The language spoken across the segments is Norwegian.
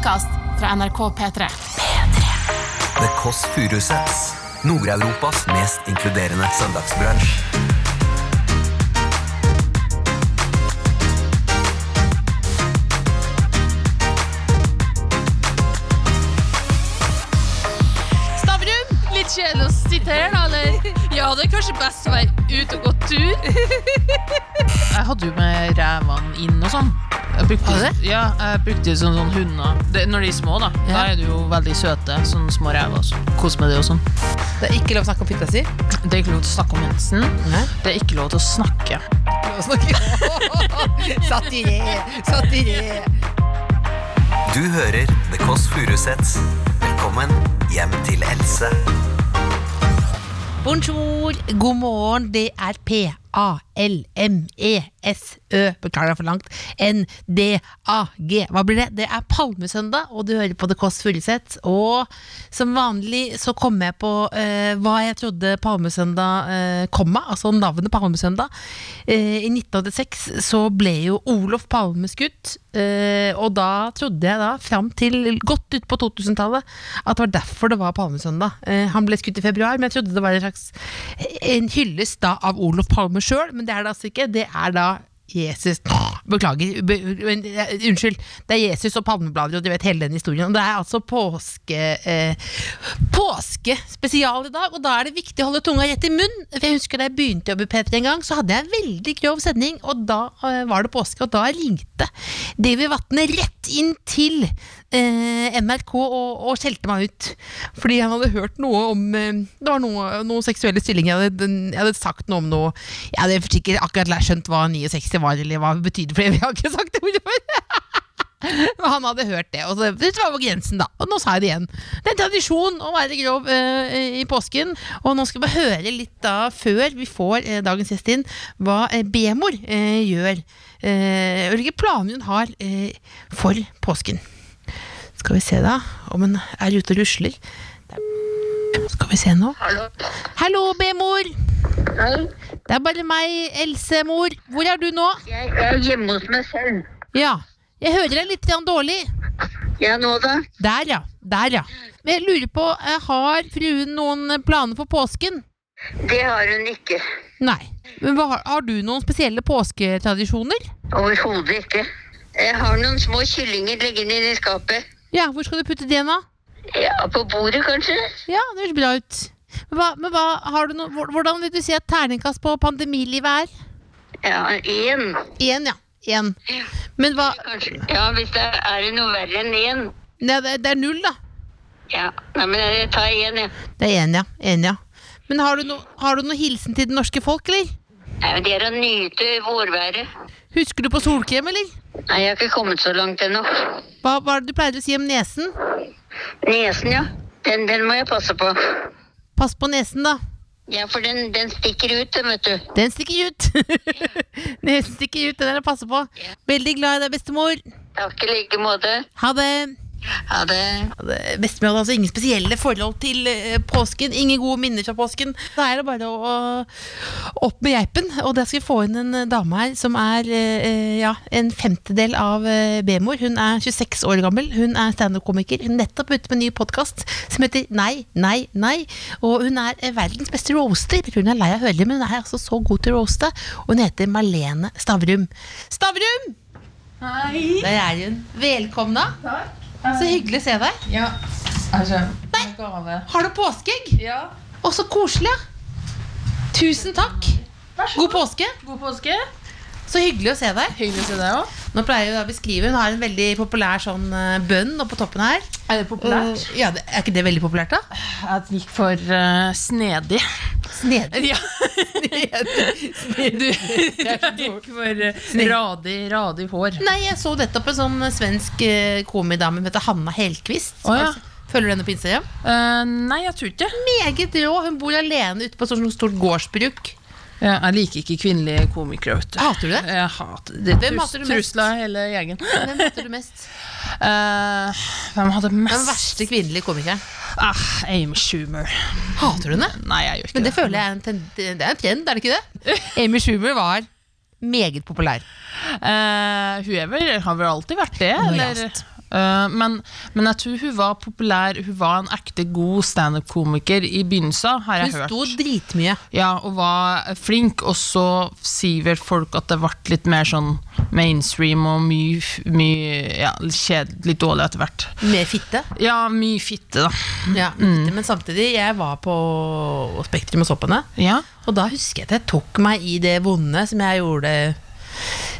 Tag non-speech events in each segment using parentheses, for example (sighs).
podkast fra NRK P3. The Kåss Furuseths. Nord-Europas mest inkluderende søndagsbransj. Stavrum, litt kjedelig å sitte her, da, eller? Ja, det er kanskje best å være ute og gå tur. Jeg hadde jo med rævene inn og sånn. Jeg brukte, Har du ja, jeg brukte sånn, sånn hunder det, Når de er små, da. Da er de jo veldig søte. Sånne små ræver. Så Kos med det og sånn. Det er ikke lov å snakke om fitta si. Det er ikke lov til å snakke om mensen. Nei. Det er ikke lov til å snakke. Lov å snakke (laughs) Satire, satire. Du hører The Kåss Furuseths. Velkommen hjem til Else. Bonjour, god morgen, det er P-A-L-M-E-S-Ø, beklager for langt, N-D-A-G. Hva blir det? Det er palmesøndag, og du hører på The Kåss Furuseth. Og som vanlig så kommer jeg på uh, hva jeg trodde palmesøndag uh, kom av, altså navnet palmesøndag. Uh, I 1986 så ble jo Olof Palme skutt, og da trodde jeg da, fram til godt ut på 2000-tallet, at det var derfor det var palmesøndag. Han ble skutt i februar, men jeg trodde det var en slags en hyllest da av Olof Palme sjøl, men det er det altså ikke. Det er da Jesus Beklager, be, men, unnskyld. Det er Jesus og palmeblader og du vet hele den historien. Og det er altså påske eh, Påskespesial i dag, og da er det viktig å holde tunga rett i munn. For jeg husker Da jeg begynte å jobbe i P3 en gang, så hadde jeg en veldig grov sending, og da eh, var det påske, og da ringte David Vatne rett inn til eh, NRK og, og skjelte meg ut. Fordi han hadde hørt noe om eh, Det var noe, noen seksuelle stillinger. Jeg hadde, jeg hadde sagt noe om noe Jeg hadde sikkert akkurat skjønt hva 69 var, eller hva det betydde, for jeg har ikke sagt det ordet før. (laughs) Men han hadde hørt det, og så, det var på grensen, da. Og nå sa jeg det igjen. Det er en tradisjon å være grov eh, i påsken. Og nå skal vi høre litt da, før vi får eh, dagens gjest inn, hva eh, B-mor eh, gjør. Eh, og hvilke planer hun har eh, for påsken. Skal vi se, da, om hun er ute og rusler. Skal vi se nå. Hallo. Hallo, B-mor! Hei. Det er bare meg, Else-mor. Hvor er du nå? Jeg er hjemme hos meg selv. Ja. Jeg hører deg litt dårlig. Ja, nå da? Der, ja. Der, ja. Men jeg lurer på, eh, har fruen noen planer for påsken? Det har hun ikke. Nei. Men har- har du noen spesielle påsketradisjoner? Overhodet ikke. Jeg har noen små kyllinger liggende i skapet. Ja, hvor skal du putte det da? Ja, på bordet kanskje? Ja, det høres bra ut. Men, hva, men hva, har du no, hvordan vil du si at terningkast på pandemilivet er? Ja, én. Én, ja. Én. Ja, Men hva kanskje. Ja, hvis det er det noe verre enn én. Nei, det, det er null, da. Ja, Nei, men jeg tar én, jeg. Det er én, ja. En, ja. Men har du, no, har du noen hilsen til det norske folk, eller? Nei, men det er å nyte vårværet. Husker du på solkrem, eller? Nei, jeg har ikke kommet så langt ennå. Hva, var det du pleier å si om nesen? Nesen, ja. Den, den må jeg passe på. Pass på nesen, da. Ja, for den, den stikker ut, den, vet du. Den stikker ut. (laughs) Nesen stikker ut, den er det å passe på. Veldig glad i deg, bestemor. Takk i like måte. Ha det. Ha det. Ja, det- Bestemor det, altså ingen spesielle forhold til eh, påsken. Ingen gode minner fra påsken. Da er det bare å, å opp med geipen. Og der skal vi få inn en eh, dame her som er eh, ja, en femtedel av B-mor. Hun er 26 år gammel. Hun er standup-komiker. Hun er nettopp ute med en ny podkast som heter Nei, nei, nei. Og hun er verdens beste roaster. Jeg tror hun er lei av hørelig, men hun er altså så god til å roaste. Og hun heter Malene Stavrum. Stavrum! Hei. Der er hun. Velkomna. Så hyggelig å se deg. Ja. Altså, Nei. Har du påskeegg? Ja. Å, så koselig. Tusen takk. God påske. God påske. Så hyggelig å se deg. Hyggelig å se deg også. Nå pleier jeg å beskrive Hun har en veldig populær sånn eh, bønn oppå toppen her. Er det populært? Uh, ja, det, Er ikke det veldig populært, da? Jeg gikk for uh, snedig. Snedig. Ja. Du, (laughs) jeg gikk for uh, radig, radig hår. Nei, jeg så nettopp en sånn svensk uh, komidame som heter Hanna Hellquist. Oh, ja. Følger du henne på Instagram? Uh, nei, jeg tror ikke. Meget rå. Hun bor alene ute på et sånt stort gårdsbruk. Ja, jeg liker ikke kvinnelige komikere. vet du. Hater du det? Jeg hater det. Hvem hater du mest? Trusla hele gjengen. Hvem hater du mest? Uh, (laughs) hvem hadde mest? Den verste kvinnelige komikeren. Ah, Amy Schumer. Hater du henne? Nei, jeg gjør ikke Men det det. føler jeg er en, ten det er en trend, er det ikke det? (laughs) Amy Schumer var meget populær. Uh, hun har vel alltid vært det? Eller? Eh, men, men jeg tror hun var populær, hun var en ekte god standup-komiker i begynnelsen, har jeg Hun hørt. sto dritmye. Ja, og var flink, og så sier vel folk at det ble litt mer sånn mainstream og mye, mye ja, kjedelig, litt dårlig etter hvert. Mer fitte. Ja, mye fitte, da. Ja, fitte. Men samtidig, jeg var på Spektrum og så på henne. Ja. Og da husker jeg at jeg tok meg i det vonde som jeg gjorde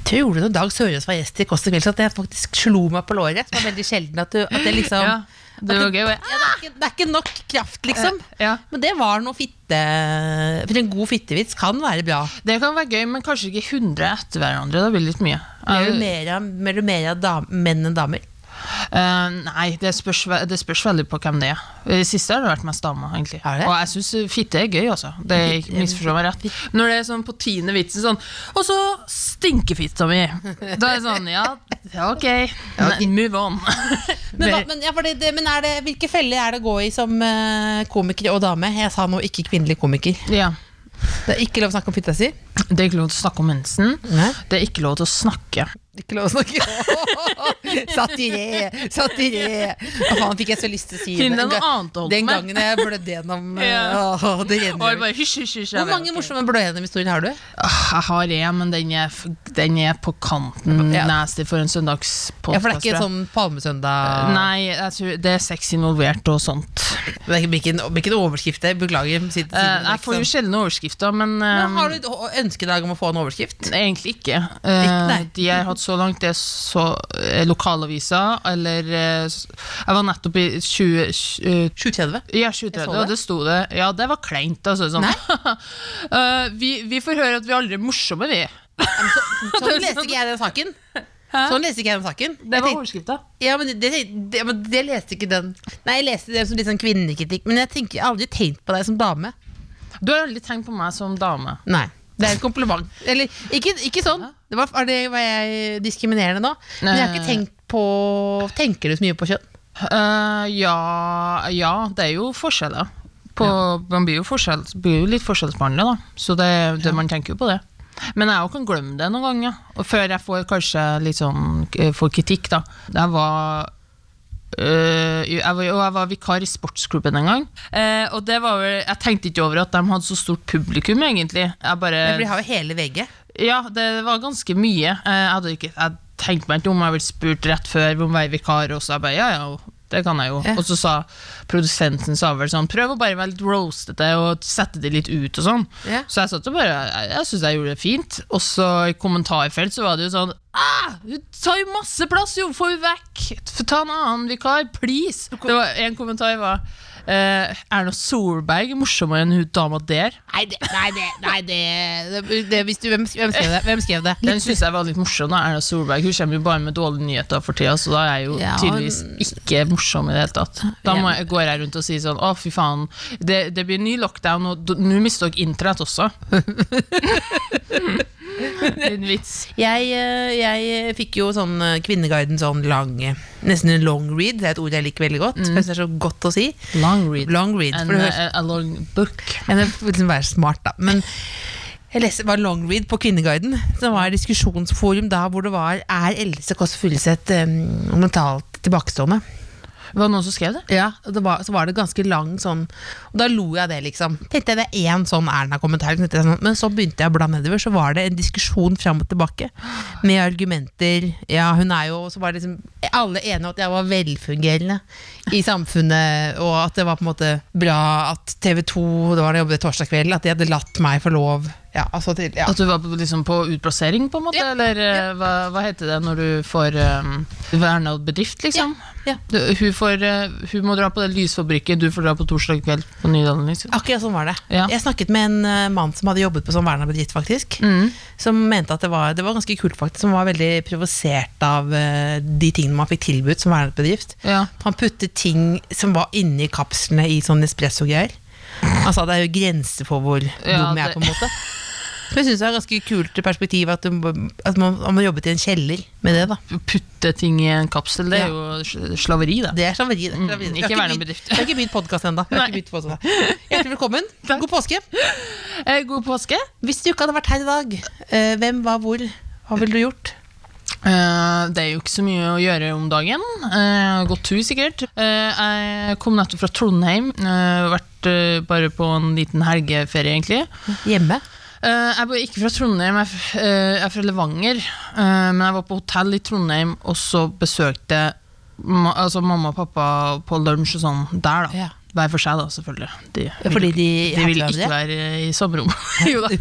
tror jeg gjorde det når Dag Sørås var gjest i Kåss til kvelds, at jeg faktisk slo meg på låret. Det var veldig sjelden at, du, at det liksom ja. Det at det, ja, det, er ikke, det er ikke nok kraft, liksom. Ja. Men det var noe fitte For en god fittevits kan være bra. Det kan være gøy, men kanskje ikke 100 etter hverandre. Det blir litt mye. Mer du mer av, mer, mer av menn enn damer? Eh, nei, det spørs, det spørs veldig på hvem det er. I det siste har det vært mest damer, egentlig. Og jeg syns fitte er gøy, altså. Det misforstå meg rett. Når det er sånn på tiende vitsen sånn Og så stinker fitta mi! Da er det sånn, ja, ja ok. Move on. (laughs) Men, hva, men, ja, det, men er det, hvilke feller er det å gå i som uh, komiker og dame? Jeg sa nå ikke kvinnelig komiker. ja. Det er ikke lov å snakke om fitta si. Det er ikke lov til å snakke om mensen. Nei. Det er ikke lov til å snakke. Ikke lov å snakke (laughs) Satire! Satire! Hva faen fikk jeg så lyst til å si Finn deg noe annet å holde Den på med. gangen jeg blødde gjennom (laughs) Ja. å, det renner. bare hysj, hysj, hysj. Hvor mange okay. morsomme blø gjennom-historier har du? Ah, Jeg har en, men den er, den er på kanten Ja. nasty for en søndagspodkast. Ja, for det er ikke sånn Palmesøndag Nei, jeg tror det er sex involvert og sånt. Det blir ikke ikke en overskrift der. Beklager. Si, si, det, Eh, jeg får jo sjelden overskrifter, men, Men eh, Har du et ønskedag om å få en overskrift? egentlig ikke. Eh, Ikke, de har hatt så langt, det så eh, lokalaviser, eller eh, Jeg var nettopp i 20... eh, 730? ja, 2030, og det. sto det. Ja, det var kleint. Altså, sånn. (laughs) Vi, vi får høre at vi aldri er morsomme, vi. Sånn (laughs) leste ikke jeg den saken. Sånn leste ikke jeg den saken. Det var overskrifta. Ja, men det, det, men det leste ikke den Nei, jeg leste det som litt sånn kvinnekritikk, men jeg, tenker, jeg har aldri tenkt på deg som dame. Du har aldri tenkt på meg som dame. Nei. Det er et kompliment. Eller ikke, ikke sånn. Det var, er det, var jeg diskriminerende nå? Men jeg har ikke tenkt på Tenker du så mye på kjønn? Uh, ja, ja, det er jo forskjeller. På, Man blir jo, forskjell, blir jo litt forskjellsbehandla, da. Så det, det, man tenker jo på det. Men jeg kan glemme det noen ganger. Og før jeg får kanskje litt sånn eh, får kritikk, da. Jeg var øh, jeg, var, og jeg var vikar i sportsklubben en gang. Uh, og det var vel, Jeg tenkte ikke over at de hadde så stort publikum, egentlig. Jeg bare, Men de har jo hele VG. ja, det var ganske mye. Uh, Jeg hadde ikke jeg tenkte meg ikke om jeg ville spurt rett før om å være vikar, og så jeg bare ja, ja, det kan jeg jo. Ja. Og så sa produsenten sa vel sånn prøv å bare være litt roastete og sette det litt ut og sånn. Ja. Så jeg satt og bare Jeg, jeg syns jeg gjorde det fint. Og så i kommentarfelt så var det jo sånn ah, Hun tar jo masse plass, jo! Få henne vekk! Ta en annen vikar, please! Det var En kommentar var eh, Erna Solberg er morsommere enn hun dama der. Nei, det, nei, det, nei, det, det, det du, hvem, hvem skrev det? Hvem skrev det? Den syns jeg var litt morsom. da Erna Solberg Hun kommer jo bare med dårlige nyheter for tida, så da er jeg jo Ja, tydeligvis ikke morsom i det hele tatt. Da må jeg, går jeg rundt og sier sånn Å, fy faen, det, det blir ny lockdown, og nå mister dere internett også. (laughs) (laughs) En vits. Jeg, eh, jeg fikk jo sånn eh, Kvinneguiden sånn lang eh, Nesten en long read. Det er et ord jeg liker veldig godt. For det er så godt å si. Long read. Long read. For det høres a, long book. Vil liksom være smart, da. Men jeg leste, var long read på Kvinneguiden. Som var diskusjonsforum da hvor det var Er Else Kåss Furuseth um, mentalt tilbakestående? Var noen som skrev det? Ja, det var, så var det ganske lang sånn Og da lo jeg det, liksom. Tenkte jeg det er én sånn Erna-kommentar. Sånn, men så begynte jeg å bla nedover, så var det en diskusjon fram og tilbake. Med argumenter. Ja, hun er jo Så var det liksom alle enige om at jeg var velfungerende i samfunnet, og at det var på en måte bra at TV 2, det var da jeg jobbet torsdag kveld, at de hadde latt meg få lov. Ja, altså til, ja. At du var på, liksom på utplassering, på en måte? Ja, Eller ja. hva, hva heter det når du får um, verna bedrift, liksom? Ja, Du, hun, får, uh, hun må dra på det lysfabrikket, du får dra på torsdag kveld på Nydalen. Liksom. Akkurat sånn var det. Jeg snakket med en uh, mann som hadde jobbet på sånn verna bedrift, faktisk. Mm. Som mente at det var, det var ganske kult, faktisk. Som var veldig provosert av uh, de tingene man fikk tilbudt som vernet bedrift. Han puttet ting som var inni kapslene i sånn espresso-greier. Han sa det er jo grenser for hvor Ja, dum jeg er, på en måte. Men jeg syns det er et ganske kult perspektiv at, du, at man, man har jobbet i en kjeller med det. da Putte ting i en kapsel, det er jo slaveri, da. Det er slaveri. det. Mm, ikke Vi noen bedrift. Jeg har ikke begynt podkast ennå. Hjertelig velkommen. (laughs) God påske. Eh, God påske. Hvis du ikke hadde vært her i dag, eh, hvem, hva, hvor, hva ville du gjort? Eh, det er jo ikke så mye å gjøre om dagen. Uh, gått tur, sikkert. Uh, jeg kom nettopp fra Trondheim. Uh, vært bare på en liten helgeferie, egentlig. Hjemme? Jeg bor ikke fra Trondheim, jeg jeg er fra Levanger. men jeg var på hotell i Trondheim, og så besøkte ma altså mamma og pappa på lunsj og sånn der, da. Ja. Hver for seg, da, selvfølgelig. De, Ja, fordi de de vil ikke være i sommerrom. (laughs) (laughs) jo da. (laughs)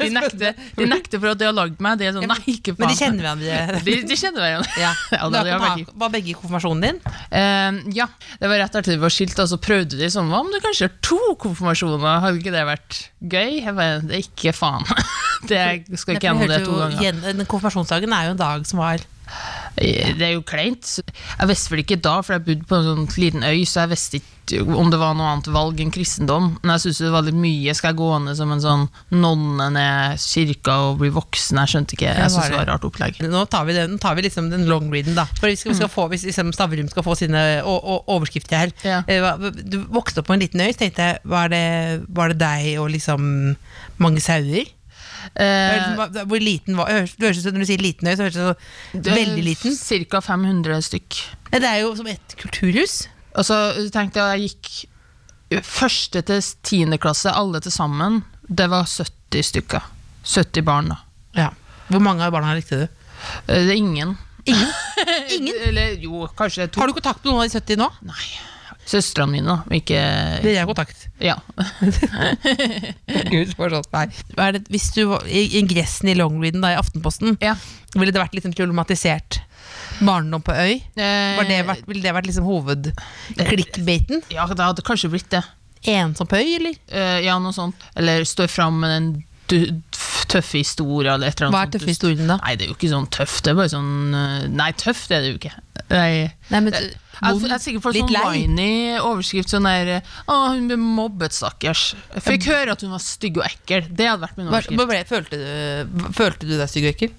De nekter, de nekter for at de har lagd meg. De sånn, nei, ikke faen. Men de kjenner hverandre? De, de kjenner hverandre. Ja. Ja, da, i- bak- Var begge i konfirmasjonen din? Uh, ja, det var rett etter vi var skilt, og så prøvde de sånn Hva om du kanskje har to konfirmasjoner? Hadde ikke det vært gøy? Jeg bare, det er ikke faen. Det skal ikke gjennom det to ganger. Den Konfirmasjonsdagen er jo en dag som var Det er jo kleint. Jeg visste vel ikke da, for jeg bodde på en sånn liten øy, så jeg visste ikke om det var noe annet valg enn kristendom. Men jeg syntes det var litt mye. Skal jeg gå ned som en sånn nonne ned kirka og bli voksen? Jeg skjønte ikke. Jeg syntes det var et rart opplegg. Nå tar vi, det, nå tar vi liksom den long readen, da. For vi skal, vi skal få, Hvis liksom Stavrum skal få sine og, og overskrifter her Ja. Eh, Du vokste opp på en liten øy, så tenkte jeg var det, var det deg og liksom mange sauer? Eh, Hvor liten var du høres ut som Når du sier liten øy, så høres det det er veldig liten. Cirka 500 stykk. Det er jo som et kulturhus. Og så tenkte jeg jeg gikk første til tiende klasse, alle til sammen. Det var 70 stykker. 70 barn, da. Ja. Hvor mange av barna likte du? Eh, Det er ingen. Ingen? (laughs) Ingen? Eller jo, kanskje to. Har du kontakt med noen av de 70 nå? Nei. Søstrene mine, da. Ikke Dere i kontakt. Ja. Gud, for sånt. Nei. Er det, hvis du var i ingressen i longreaden da, i Aftenposten, ja. ville det vært litt sånn problematisert barndom på øy? Eh, Var det vært, ville det vært liksom hovedklikkbaiten? Ja, det hadde kanskje blitt det. Ensom på øy, eller? Eh, ja, noe sånt. Eller står fram med den tøffe historier eller et eller annet. Hva er tøffe historien da? Nei, det er jo ikke sånn tøft. Det er bare sånn eh, Nei, tøft er det jo ikke. Nei. Nei, men, Jeg, jeg er sikkert for sånn whiny overskrift sånn der Å, hun ble mobbet, stakkars. Jeg fikk høre at hun var stygg og ekkel. Det hadde vært min overskrift. hva ble, følte, du, følte du deg stygg og ekkel?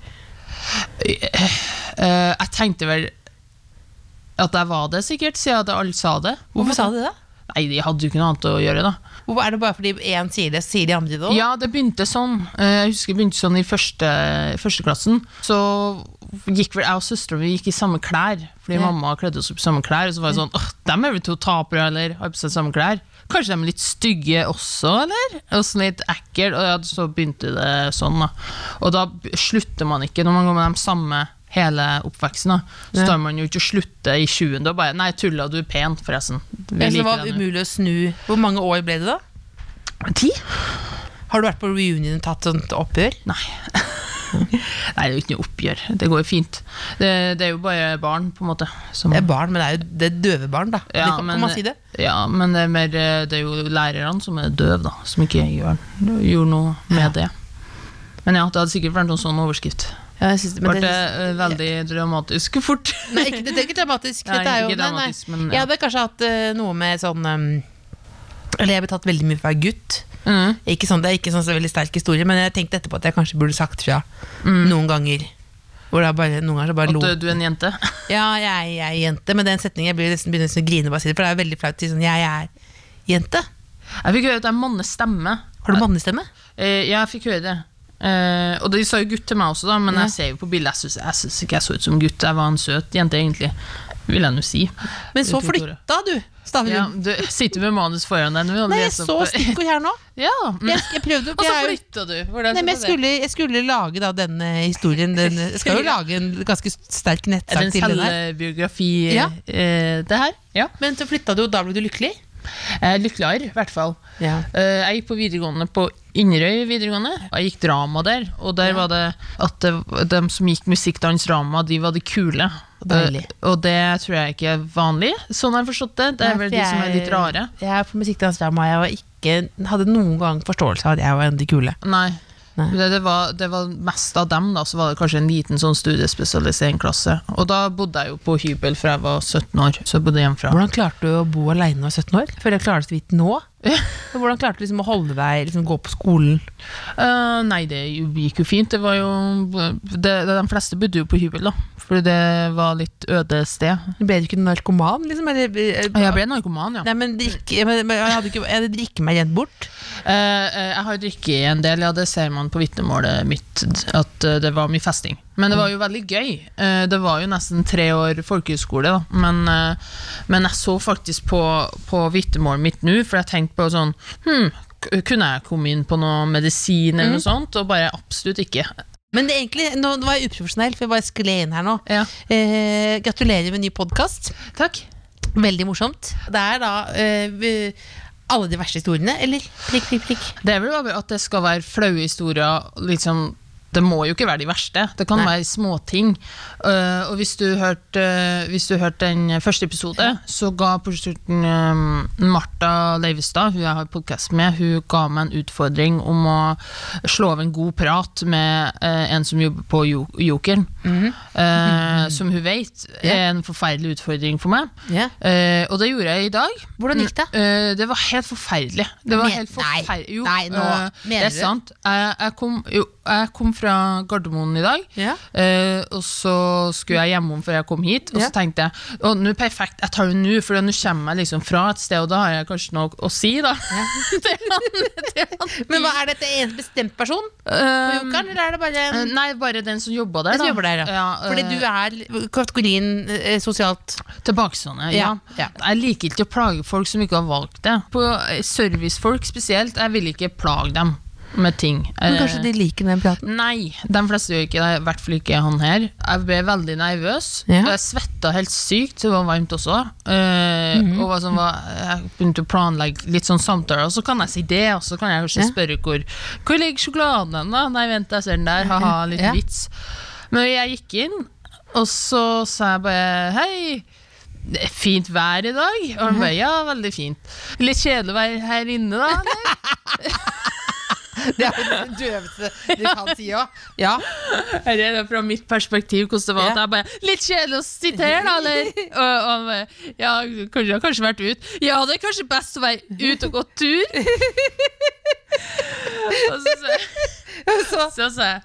Eh, jeg tenkte vel at jeg var det, sikkert, siden alle sa det. Hvorfor sa du det? Nei, de hadde jo ikke noe annet å gjøre, da. Hvorfor Er det bare fordi én sier det, sier de andre det òg? Ja, det begynte sånn. Eh, Jeg husker det begynte sånn i første, førsteklassen. Så gikk vel jeg og søstera mi gikk i samme klær, fordi Ja. mamma kledde oss opp i samme klær. Og så var det sånn Åh, dem er vel to tapere, eller? Har på seg samme klær. Kanskje de er litt stygge også, eller? Og sånn litt ekkel. Og ja, så begynte det sånn, da. Og da slutter man ikke når man går med de samme hele oppveksten. da Så Ja. tar man jo ikke å slutte i sjuende og bare Nei, tulla, du er pen, forresten. Vi Det var umulig å snu. Hvor mange år ble det da? Ti? Har du vært på reunion og tatt sånt oppgjør? Nei. (laughs) Nei, det er jo ikke noe oppgjør. Det går jo fint. Det, det er jo bare barn, på en måte. Som, Det er barn, men det er jo det er døve barn, da. Ja, kan, men- man si det? Ja, men det er, mer, eh, det er jo lærerne som er døve, da. Som ikke gjør, gjorde noe med det. Men ja, det hadde sikkert vært noen sånn overskrift. Ja, jeg synes, men ble det, eh, veldig dramatisk fort. (laughs) nei, ikke, det er ikke dramatisk. Nei, er jo, ikke nei, nei. dramatisk, men Jeg hadde kanskje hatt uh, noe med sånn um, Eller jeg ble tatt veldig mye for å være gutt. Mm. Ikke sånn, det er ikke sånn så veldig sterk historie, men jeg tenkte etterpå at jeg kanskje burde sagt fra noen ganger. Er bare, noen ganger så bare At lo. eh, du er en jente. (laughs) Ja, jeg, jeg er jente, men den setningen jeg blir nesten begynner nesten å grine bare for det er veldig flaut sånn Jeg er jente. Jeg fikk høre at det er mannestemme. Har du mannestemme? Jeg, jeg fikk høre det. Eh, og de sa jo gutt til meg også, da, men Ja. jeg ser jo på bildet Jeg syns ikke jeg så ut som gutt. Jeg var en søt jente, egentlig. Vil jeg nå si. Men så flytta du, Stavrum. Ja, du sitter med manus foran deg nå. Nei, jeg så stikkord her nå. (laughs) Ja. Jeg, jeg prøvde Og så er flytta du. Hvordan Nei, men jeg skulle, jeg skulle lage da denne historien den, Jeg skal jo (laughs) lage en ganske sterk Er nettsak til den her. En selvbiografi, Ja. eh, det her? Ja. Men så flytta du, og da ble du lykkelig? Jeg er lykkeligere, i hvert fall. Ja. Eh, jeg gikk på videregående på Inderøy videregående. Jeg gikk drama der, og der var det at det, de som gikk musikk, dans, drama, de var de kule. Deilig. Eh, og det tror jeg ikke er vanlig. Sånn har jeg forstått det. Det er vel de som er litt rare. Jeg er på musikkdansdrama, jeg var ikke, hadde noen gang forståelse av at jeg var en av de kule. Nei. Nei. Det, det, var, det var mest av dem, da, så var det kanskje en liten sånn studiespesialiseringsklasse. Og da bodde jeg jo på hybel fra jeg var 17 år. Så jeg bodde hjemmefra. Hvordan klarte du å bo alene når du var 17 år? Klarer det så vidt nå. Men Hvordan klarte du liksom å holde deg, liksom gå på skolen? Uh, nei, det gikk jo fint. Det var jo det, De fleste bodde jo på hybel, da. Fordi det var litt øde sted. Ble du ikke narkoman, liksom? Eller, Og jeg ble narkoman, ja. Nei, men drikk, men, jeg hadde ikke, jeg meg rent bort. Uh, uh, jeg har drikket en del, ja. Det ser man på vitnemålet mitt, at eh, det var mye festing. Men det var jo veldig gøy. Eh, Det var jo nesten tre år folkehøyskole, da. Men, eh, men jeg så faktisk på, på vitnemålet mitt nå, for jeg tenkte på sånn Hm, kunne jeg komme inn på noe medisin eller noe sånt? Og bare absolutt ikke. Men det egentlig, nå, nå var jeg uprofesjonell, for jeg bare skled inn her nå. Ja. Eh, gratulerer med ny podkast. Takk. Veldig morsomt. Det er da eh, alle de verste historiene, eller prikk, prikk, prikk. Det er vel bare at det skal være flaue historier. Liksom, det må jo ikke være de verste. Det kan Nei. være småting. Uh, og hvis du hørte uh, Hvis du hørte den første episode, så ga på slutten um, Martha Leivestad, hun jeg har podkast med, hun ga meg en utfordring om å slå av en god prat med uh, en som jobber på Jokeren. Mm -hmm. Uh, som hun vet er en forferdelig utfordring for meg. Yeah. Uh, og det gjorde jeg i dag. Hvordan gikk det? Uh, det var helt forferdelig. Det var helt forferdelig. Jo, nei, nå uh, mener det er du? sant. Jeg, jeg, kom, jo, jeg kom fra Gardermoen i dag, Ja. uh, og så skulle jeg hjemom før jeg kom hit. Og så tenkte jeg å, nå er perfekt, jeg tar det nå, for nå kommer jeg liksom fra et sted, og da har jeg kanskje noe å si, da. (laughs) han, han. Men hva, Er dette en bestemt person på Um, Jokeren, eller er det bare en Nei, bare den som jobber der. Jobber der, ja. Fordi du er kategorien eh, sosialt Tilbakestående, ja. Jeg liker ikke å plage folk som ikke har valgt det. På eh, Servicefolk spesielt, jeg vil ikke plage dem med ting. Men Eh, kanskje de liker den praten? Nei, de fleste gjør ikke det. I hvert fall ikke han her. Jeg ble veldig nervøs. Ja. Jeg svetta helt sykt, det var varmt også. Mm -hmm. og var sånn, var, jeg begynte å planlegge litt sånn samtaler, og så kan jeg si det, og så kan jeg kanskje Ja. spørre hvor, hvor ligger sjokoladen hen, da? Nei, vent, jeg ser den der. Ha-ha, litt Ja. vits. Men jeg gikk inn, og så sa jeg bare hei. Det er fint vær i dag. Og han bare ja, veldig fint. Litt kjedelig å være her inne, da? (laughs) eller?» (laughs) Det er det døveste du kan si òg. Ja. Er det fra mitt perspektiv hvordan det var. At jeg bare, Litt kjedelig å sitte her, da, eller? (laughs) Og, og Ja, kanskje, kanskje vært ut. Ja, det er kanskje best å være ute og gå tur. og så sa jeg jeg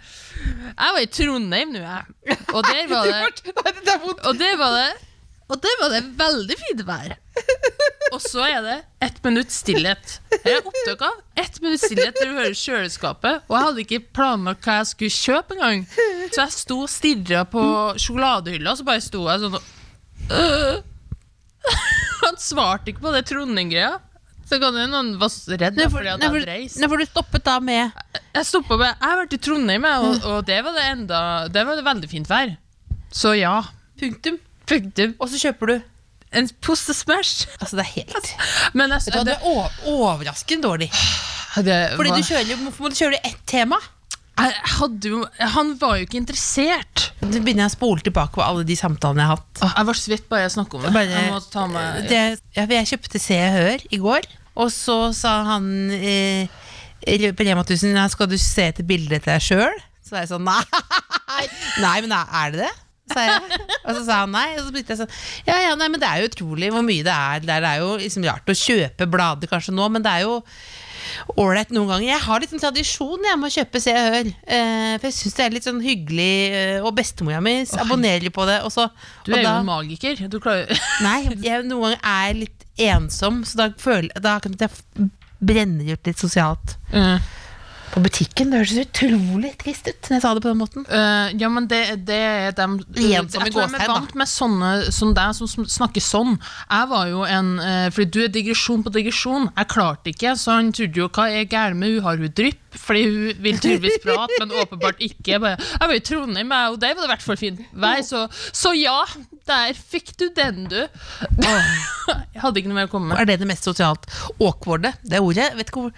Jeg var i Trondheim nå, jeg. Og der var (laughs) det er. Og der var det Og der var det veldig fint vær. (laughs) Og så er det ett minutt stillhet. Her er opptak av ett minutt stillhet der du hører kjøleskapet. Og jeg hadde ikke planlagt hva jeg skulle kjøpe engang. Så jeg sto og stirra på sjokoladehylla, og så bare sto jeg sånn og øh. Han svarte ikke på det Trondheim-greia. Så kan hende han var redd for, fordi at jeg hadde reist. Når du stoppet da med Jeg stoppa med Jeg har vært i Trondheim, og, og det var det enda Det var det veldig fint vær. Så ja. punktum, Punktum. og så kjøper du En pose Smash. Altså, det er helt Men altså, det, det er overraskende dårlig. (sighs) det Fordi du kjører, Hvorfor må du kjøre ett tema? jo Han var jo ikke interessert. Nå begynner jeg å spole tilbake på alle de samtalene jeg har hatt. Åh, jeg var svett bare jeg snakka om det. Bare- jeg meg Det, ja, jeg kjøpte Se og Hør i går, og så sa han eh, på Rema 1000 Skal du se etter bildet til deg sjøl? Så er jeg sånn (laughs) Nei, nei men er det det? Sa jeg. Og så sa han nei. Og så begynte jeg sånn Ja, ja, nei, men det er jo utrolig hvor mye det er. Det er jo liksom rart å kjøpe blader kanskje nå, men det er jo ålreit noen ganger. Jeg har litt en tradisjon jeg med å kjøpe Se og Hør. Eh, for jeg syns det er litt sånn hyggelig, eh, og bestemora mi abonnerer på det. Og så, Du er jo da- en magiker. Du klarer (laughs) Nei, jeg noen ganger er jeg litt ensom, så da føler da kan jeg brenner ut litt sosialt. Mm. På butikken, det høres utrolig trist ut når jeg sa det på den måten. Uh, ja, men det, det er dem som Jeg tror jeg er vant med sånne som deg, som snakker sånn. Jeg var jo en uh, Fordi du er digresjon på digresjon. Jeg klarte ikke, så han trodde jo hva er gærent med hun har hun drypp? Fordi hun vil tydeligvis prate, men åpenbart ikke. Jeg, bare, jeg var i Trondheim, jeg, og der var det i hvert fall fint vær, så, så ja, der fikk du den, du. jeg hadde ikke noe mer å komme med. Er det det mest sosialt awkwarde? Det ordet? Hvor,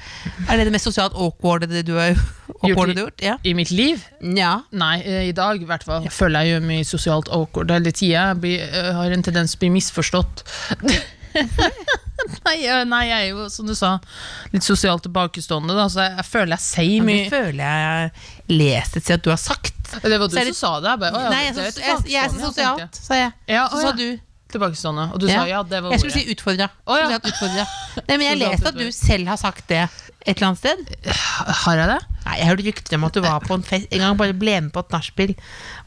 er det det mest sosialt awkwarde det du har awkwarde du gjort? Ja. I mitt liv? ja. Nei, eh, i dag i hvert fall. Jeg føler jeg gjør mye sosialt awkward hele tida. Jeg eh, har en tendens til å bli misforstått. (laughs) nei, nei, jeg er jo, som du sa, litt sosialt tilbakestående, da, så jeg, jeg føler jeg sier mye Det føler jeg lest et sted at du har sagt. Det var du Så som sa det. Jeg bare, «Å ja, Nei, jeg, det er så- jeg, jeg er så sosialt, sa jeg. Ja, Så å, sa du. Tilbakestående. Og du sa ja, det var Jeg skulle si utfordra. Oh, ja. Nei, men jeg har leste at du selv har sagt det et eller annet sted. Har jeg det? Nei, Jeg hørte rykter om at du var på en fest En gang bare ble med på et nachspiel,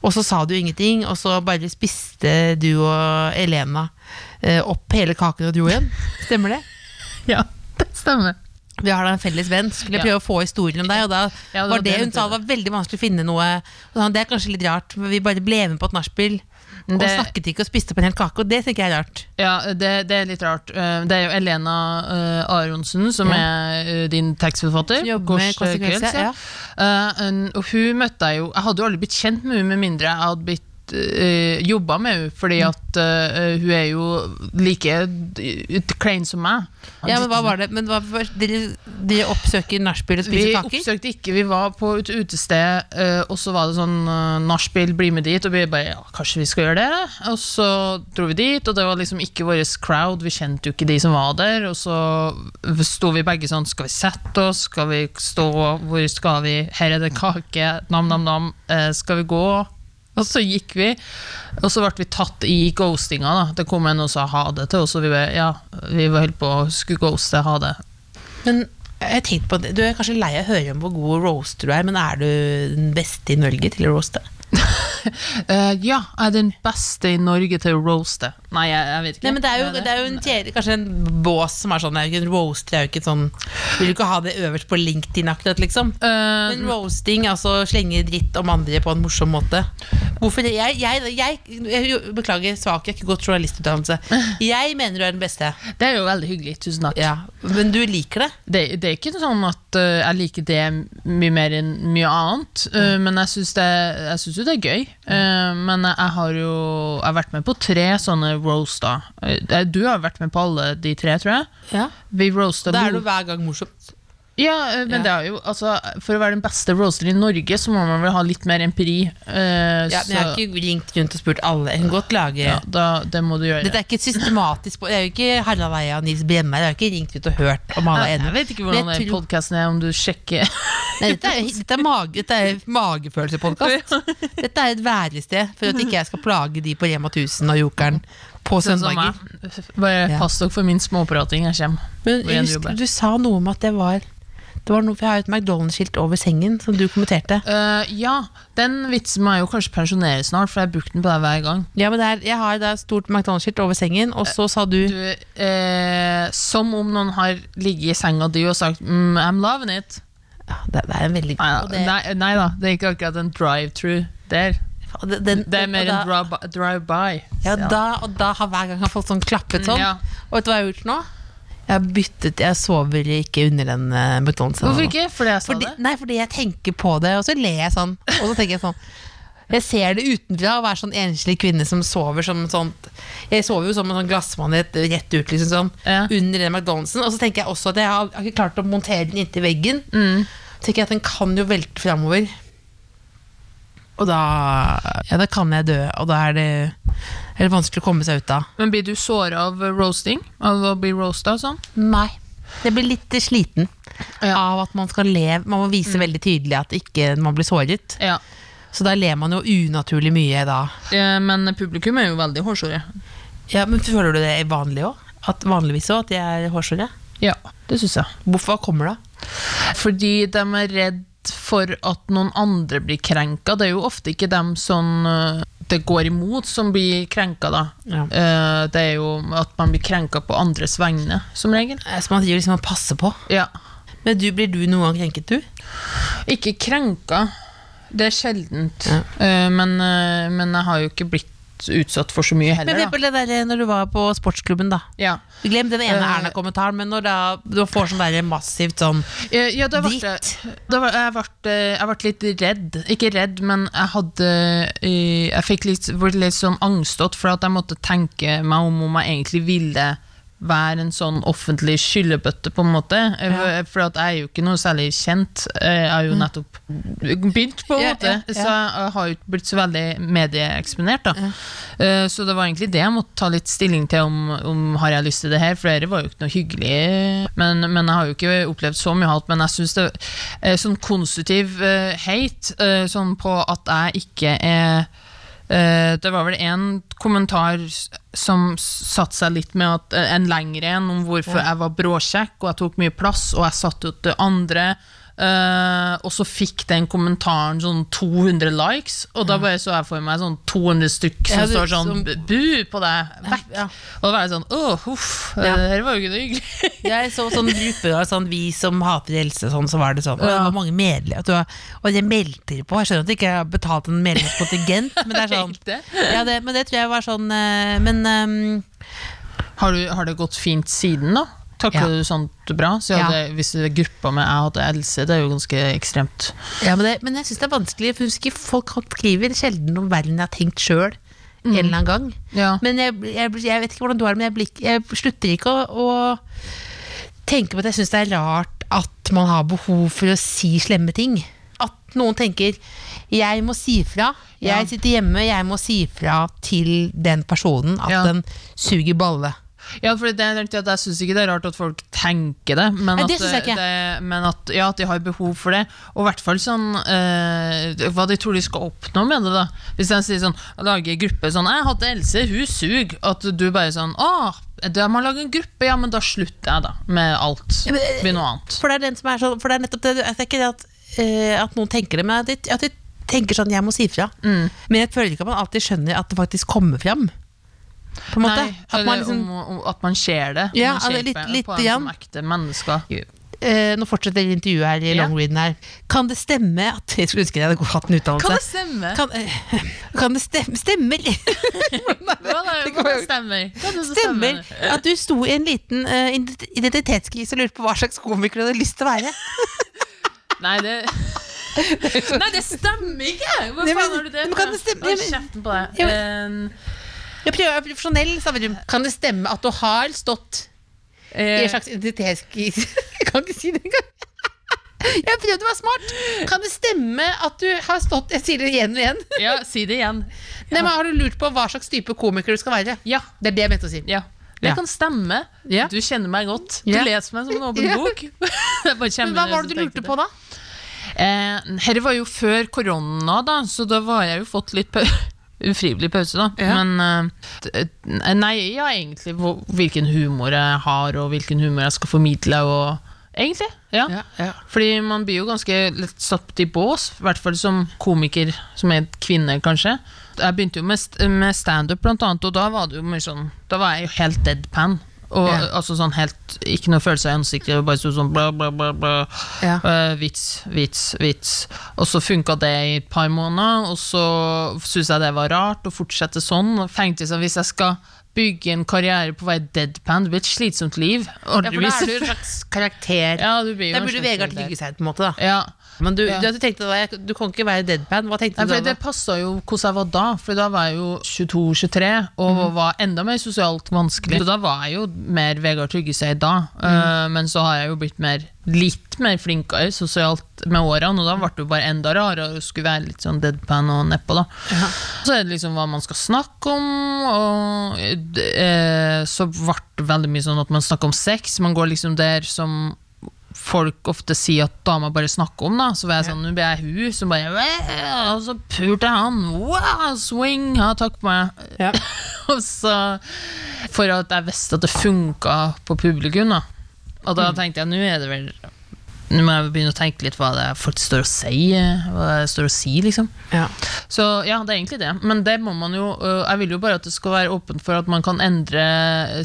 og så sa du ingenting, og så bare spiste du og Elena eh, opp hele kaken og dro igjen. Stemmer det? (laughs) Ja, det stemmer. Vi har da en felles venn, skulle prøve Ja. å få historien om deg, og da Ja, det var var det hun sa det var veldig vanskelig å finne noe Det er kanskje litt rart, men vi bare ble med på et nachspiel og Det- snakket ikke og spiste opp en hel kake, og det tenker jeg er rart. Ja, det, det er litt rart. Eh, Det er jo Elena eh, Aronsen, som Ja. er eh, din tekstforfatter. Jobber med konsekvenser, ja. Uh, hun møtte jeg jo Jeg hadde jo aldri blitt kjent med henne med mindre jeg hadde blitt uh, jobba med henne, fordi Mm. at uh, hun er jo like klein som meg. Ja, men hva var det? Men hva, dere, dere oppsøker nachspiel og Vi spiser kaker? oppsøkte ikke, vi var på et utested, uh, og så var det sånn uh, nachspiel, bli med dit, og vi bare ja, kanskje vi skal gjøre det? Og så dro vi dit, og det var liksom ikke vår crowd, vi kjente jo ikke de som var der, og så sto vi begge sånn, skal vi sette oss, skal vi stå, hvor skal vi, her er det kake, nam nam nam, uh, skal vi gå? Og så gikk vi, og så ble vi tatt i ghostinga da. Det kom en og sa ha det til oss, og vi ja, vi var helt på å skulle ghoste, ha det. Men jeg tenkte på det. Du er kanskje lei av å høre om hvor god roaster du er, men er du den beste i Norge til å roaste? Eh, ja, jeg er den beste i Norge til å roaste. Nei, jeg, jeg vet ikke. Nei, men det er jo, det er jo en tjere, kanskje en bås som er sånn En roaster er jo ikke sånn Vil du ikke ha det øverst på LinkedIn akkurat, liksom? Uh, Men roasting, altså slenge dritt om andre på en morsom måte. Hvorfor det? Jeg, jeg, jeg, Beklager, svak, jeg har ikke gått journalistutdannelse. Jeg mener du er den beste. det er jo veldig hyggelig. Tusen takk. Ja, Men du liker det? Det, det er ikke sånn at eh, jeg liker det mye mer enn mye annet, mm. men jeg syns synes jo det er gøy. uh, men jeg har jo jeg har vært med på tre sånne roaster. da, Du har vært med på alle de tre, tror jeg. Ja. Vi roasta Da er det hver gang morsomt. Ja, eh, men Ja. det er jo altså, For å være den beste roasteren i Norge, så må man vel ha litt mer empiri. Uh, Ja, men jeg har ikke ringt rundt og spurt alle. En godt lage ja, da, det må du gjøre. Dette er ikke systematisk Det er jo ikke Harald Eia og Nils Bremmer. Jeg har ikke ringt ut og hørt om alle er jeg, vet ikke hvordan den podkasten er, om du sjekker Nei, dette er, dette er, mage, dette er magefølelsepodkast. Dette er et værested for at ikke jeg skal plage de på Rema 1000 og Jokeren på Sånn søndager. Bare pass dere for min småprating. Jeg kommer. Men husker du sa noe om at det var det var noe, for Jeg har jo et McDonald's-skilt over sengen som du kommenterte. Uh, ja, den vitsen må jeg jo kanskje pensjonere snart, for jeg har brukt den på deg hver gang. Ja, men er, Jeg har et stort McDonald's-skilt over sengen, og så sa du, Du, uh, som om noen har ligget i senga di og sagt mm, 'I'm loving it'. ja, det, det er en veldig Nei, og det, nei, nei da, det er ikke akkurat en drive-through der. Den, den- Det er mer en drive- drive-by. Ja, da, og da har hver gang har fått sånn klappet sånn. Ja. Og vet du hva jeg har gjort nå? Jeg byttet, jeg sover ikke under den uh, Hvorfor ikke? Fordi jeg sa Fordi, det? nei, fordi jeg tenker på det, og så ler jeg sånn. Og så tenker jeg sånn Jeg ser det utenfra å være sånn enslig kvinne som sover som sånt Jeg sover jo som en sånn glassmanet rett ut, liksom sånn, Ja. under den McDonald'sen. Og så tenker jeg også at jeg har, jeg har ikke klart å montere den inntil veggen. Mm. Tenker jeg at den kan jo velte framover. Og da Ja, da kan jeg dø, og da er det, er det vanskelig å komme seg ut av. Men blir du såra av roasting? Av å bli roasta og sånn? Nei. Jeg blir litt sliten Ja. av at man skal le. Man må vise veldig tydelig at ikke man blir såret. Ja. Så da ler man jo unaturlig mye da. Eh, Men publikum er jo veldig hårsåre. Ja, Men føler du det er vanlig òg? Vanligvis òg at de er hårsåre? Ja, det syns jeg. Hvorfor kommer det? Fordi de er redd for at noen andre blir krenka. Det er jo ofte ikke dem som eh, det går imot, som blir krenka, da. Ja. Eh, Det er jo at man blir krenka på andres vegne, som regel. Eh, Så man driver liksom og passer på. Ja. Men du, blir du noen gang krenket, du? Ikke krenka. Det er sjeldent. Ja. Men, men jeg har jo ikke blitt utsatt for så mye Men heller, for da. det der når du var på sportsklubben, da. Ja. Glem den ene Eh. Erna-kommentaren, men når da, du får sånn der massivt sånn Eh, Ja, da ble Dritt. jeg, da var, jeg, ble, jeg ble litt redd. Ikke redd, men jeg hadde eh, Jeg fikk litt, litt sånn angstete for at jeg måtte tenke meg om om jeg egentlig ville være en sånn offentlig skyllebøtte, på en måte. Ja. For jeg er jo ikke noe særlig kjent. Eh, Jeg har jo nettopp begynt, på en Mm. Ja, måte. ja. Så jeg har jo ikke blitt så veldig medieeksponert. da Eh, Så det var egentlig det jeg måtte ta litt stilling til om, om har jeg lyst til det her, for det var jo ikke noe hyggelig. Men, men jeg har jo ikke opplevd så mye hat, men jeg syns det er sånn konstruktiv eh, hate, eh, sånn på at jeg ikke er eh, det var vel en kommentar som satte seg litt med at eh, en lengre en om hvorfor jeg var bråkjekk og jeg tok mye plass, og jeg satte ut det andre Eh, og så fikk den kommentaren sånn 200 likes, og da bare så jeg for meg sånn 200 stykk som Ja, står sånn som- bu på deg, vekk. Ja. Og da var jeg sånn åh, huff, Ja. det her var jo ikke noe hyggelig. (laughs) Jeg så sånn grupper av sånn, vi som hater helse, sånn, så var det sånn. Og det var mange medlemmer, og jeg meldte på. Jeg skjønner at de ikke har betalt en medlemskontingent, men det er sånn. (laughs) Ja, det, men det tror jeg var sånn eh, Men um... Har, du, har det gått fint siden, da? Takler Ja. du sånt bra? Så Ja. hvis det gruppa med jeg hadde Else, det er jo ganske ekstremt. Ja, men, det, men jeg syns det er vanskelig, for husker folk skriver sjelden om verden jeg har tenkt sjøl. En eller annen gang. Ja. Men jeg, jeg, jeg vet ikke hvordan du har det, men jeg, blir, jeg slutter ikke å, å tenke på at jeg syns det er rart at man har behov for å si slemme ting. At noen tenker 'jeg må si fra', jeg sitter hjemme, jeg må si fra til den personen at den suger balle. Ja, for det er Jeg syns ikke det er rart at folk tenker det, men, Nei, det at, det, men at, ja, at de har behov for det. Og i hvert fall sånn eh, hva de tror de skal oppnå med det. da Hvis jeg sier sånn, lager gruppe sånn 'Jeg hadde Else, hun suger', at du bare sånn 'Å, de har laget en gruppe, ja, men da slutter jeg, da. Med alt. eh, noe annet. For det er den som er sånn For det er nettopp det, det er ikke det at, eh, at noen tenker det, men at de, at de tenker sånn 'jeg må si fra'. Mm. Men jeg føler ikke at man alltid skjønner at det faktisk kommer fram. På en måte. Nei, at man liksom, om, om, at man ser det. Ja, man ser altså, litt- på, litt på en grann. som ekte mennesker. eh, nå fortsetter intervjuet her i longreaden her. Kan det stemme at Jeg skulle ønske jeg hadde hatt en utdannelse. Kan det stemme? Kan, eh, kan det stemme Stemmer! Det stemmer? Stemmer at du sto i en liten uh, ident- identitetskrise og lurte på hva slags komiker du hadde lyst til å være. (laughs) Nei, det (laughs) Nei, det stemmer ikke! Hva faen har du det men kan det stemme- Hold kjeften på deg. Ja, Eh, Jeg prøver å være profesjonell, Stavrum. Kan det stemme at du har stått i eh, en slags identitetskrise? (laughs) Jeg kan ikke si det engang. Jeg prøvde å være smart. Kan det stemme at du har stått Jeg sier det igjen og igjen. ja, si det igjen. Nei, men Har du lurt på hva slags type komiker du skal være? Ja. Det er det jeg mente å si. ja. Det Ja. kan stemme. Ja. Du kjenner meg godt. Du Ja. leser meg som en åpen (laughs) Ja. bok. (laughs) Men hva var det du lurte på da? Eh, her var jo før korona, da, så da var jeg jo fått litt ufrivillig pause, da. Ja. Men eh, Nei, ja, egentlig hvilken humor jeg har, og hvilken humor jeg skal formidle, og Egentlig, ja. Ja, ja. Fordi man blir jo ganske lett satt i bås, i hvert fall som komiker, som er kvinne, kanskje. Jeg begynte jo med, med standup, blant annet, og da var det jo mye sånn Da var jeg jo helt deadpan. Og Ja. altså sånn helt Ikke noe følelse i ansiktet, bare sånn bla, bla, bla. bla. Ja. Uh, vits, vits, vits. Og så funka det i et par måneder, og så syntes jeg det var rart å fortsette sånn. Og tenkte sånn, hvis jeg skal bygge en karriere på være deadpan, det blir et slitsomt liv. Ja, for da er du en slags karakter. Ja, du blir jo Der burde Vegard ligge seg, på en måte. da Ja. Men du, Ja. du, tenkte da du kan ikke være deadpan. Hva tenkte Nei, du da? det passa jo hvordan jeg var da, for da var jeg jo 22-23 og var enda mer sosialt vanskelig. Så da var jeg jo mer Vegard Tryggeseid da, eh, men så har jeg jo blitt mer, litt mer flinkere sosialt med årene, og da ble det jo bare enda rarere å skulle være litt sånn deadpan og nedpå, da. Så er det liksom hva man skal snakke om, og eh, så ble det veldig mye sånn at man snakker om sex. Man går liksom der som folk ofte sier at damer bare snakker om, da. Så var jeg sånn, nå ble jeg hun som bare Og så pulte jeg han. Wow, swing! Ja, takk for meg. Ja. (laughs) og så For at jeg visste at det funka på publikum, da. Og da tenkte jeg nå er det vel Nå må jeg begynne å tenke litt hva det er folk står og sier. Hva det står og sier, liksom. Ja. Så ja, det er egentlig det. Men det må man jo øh, Jeg vil jo bare at det skal være åpent for at man kan endre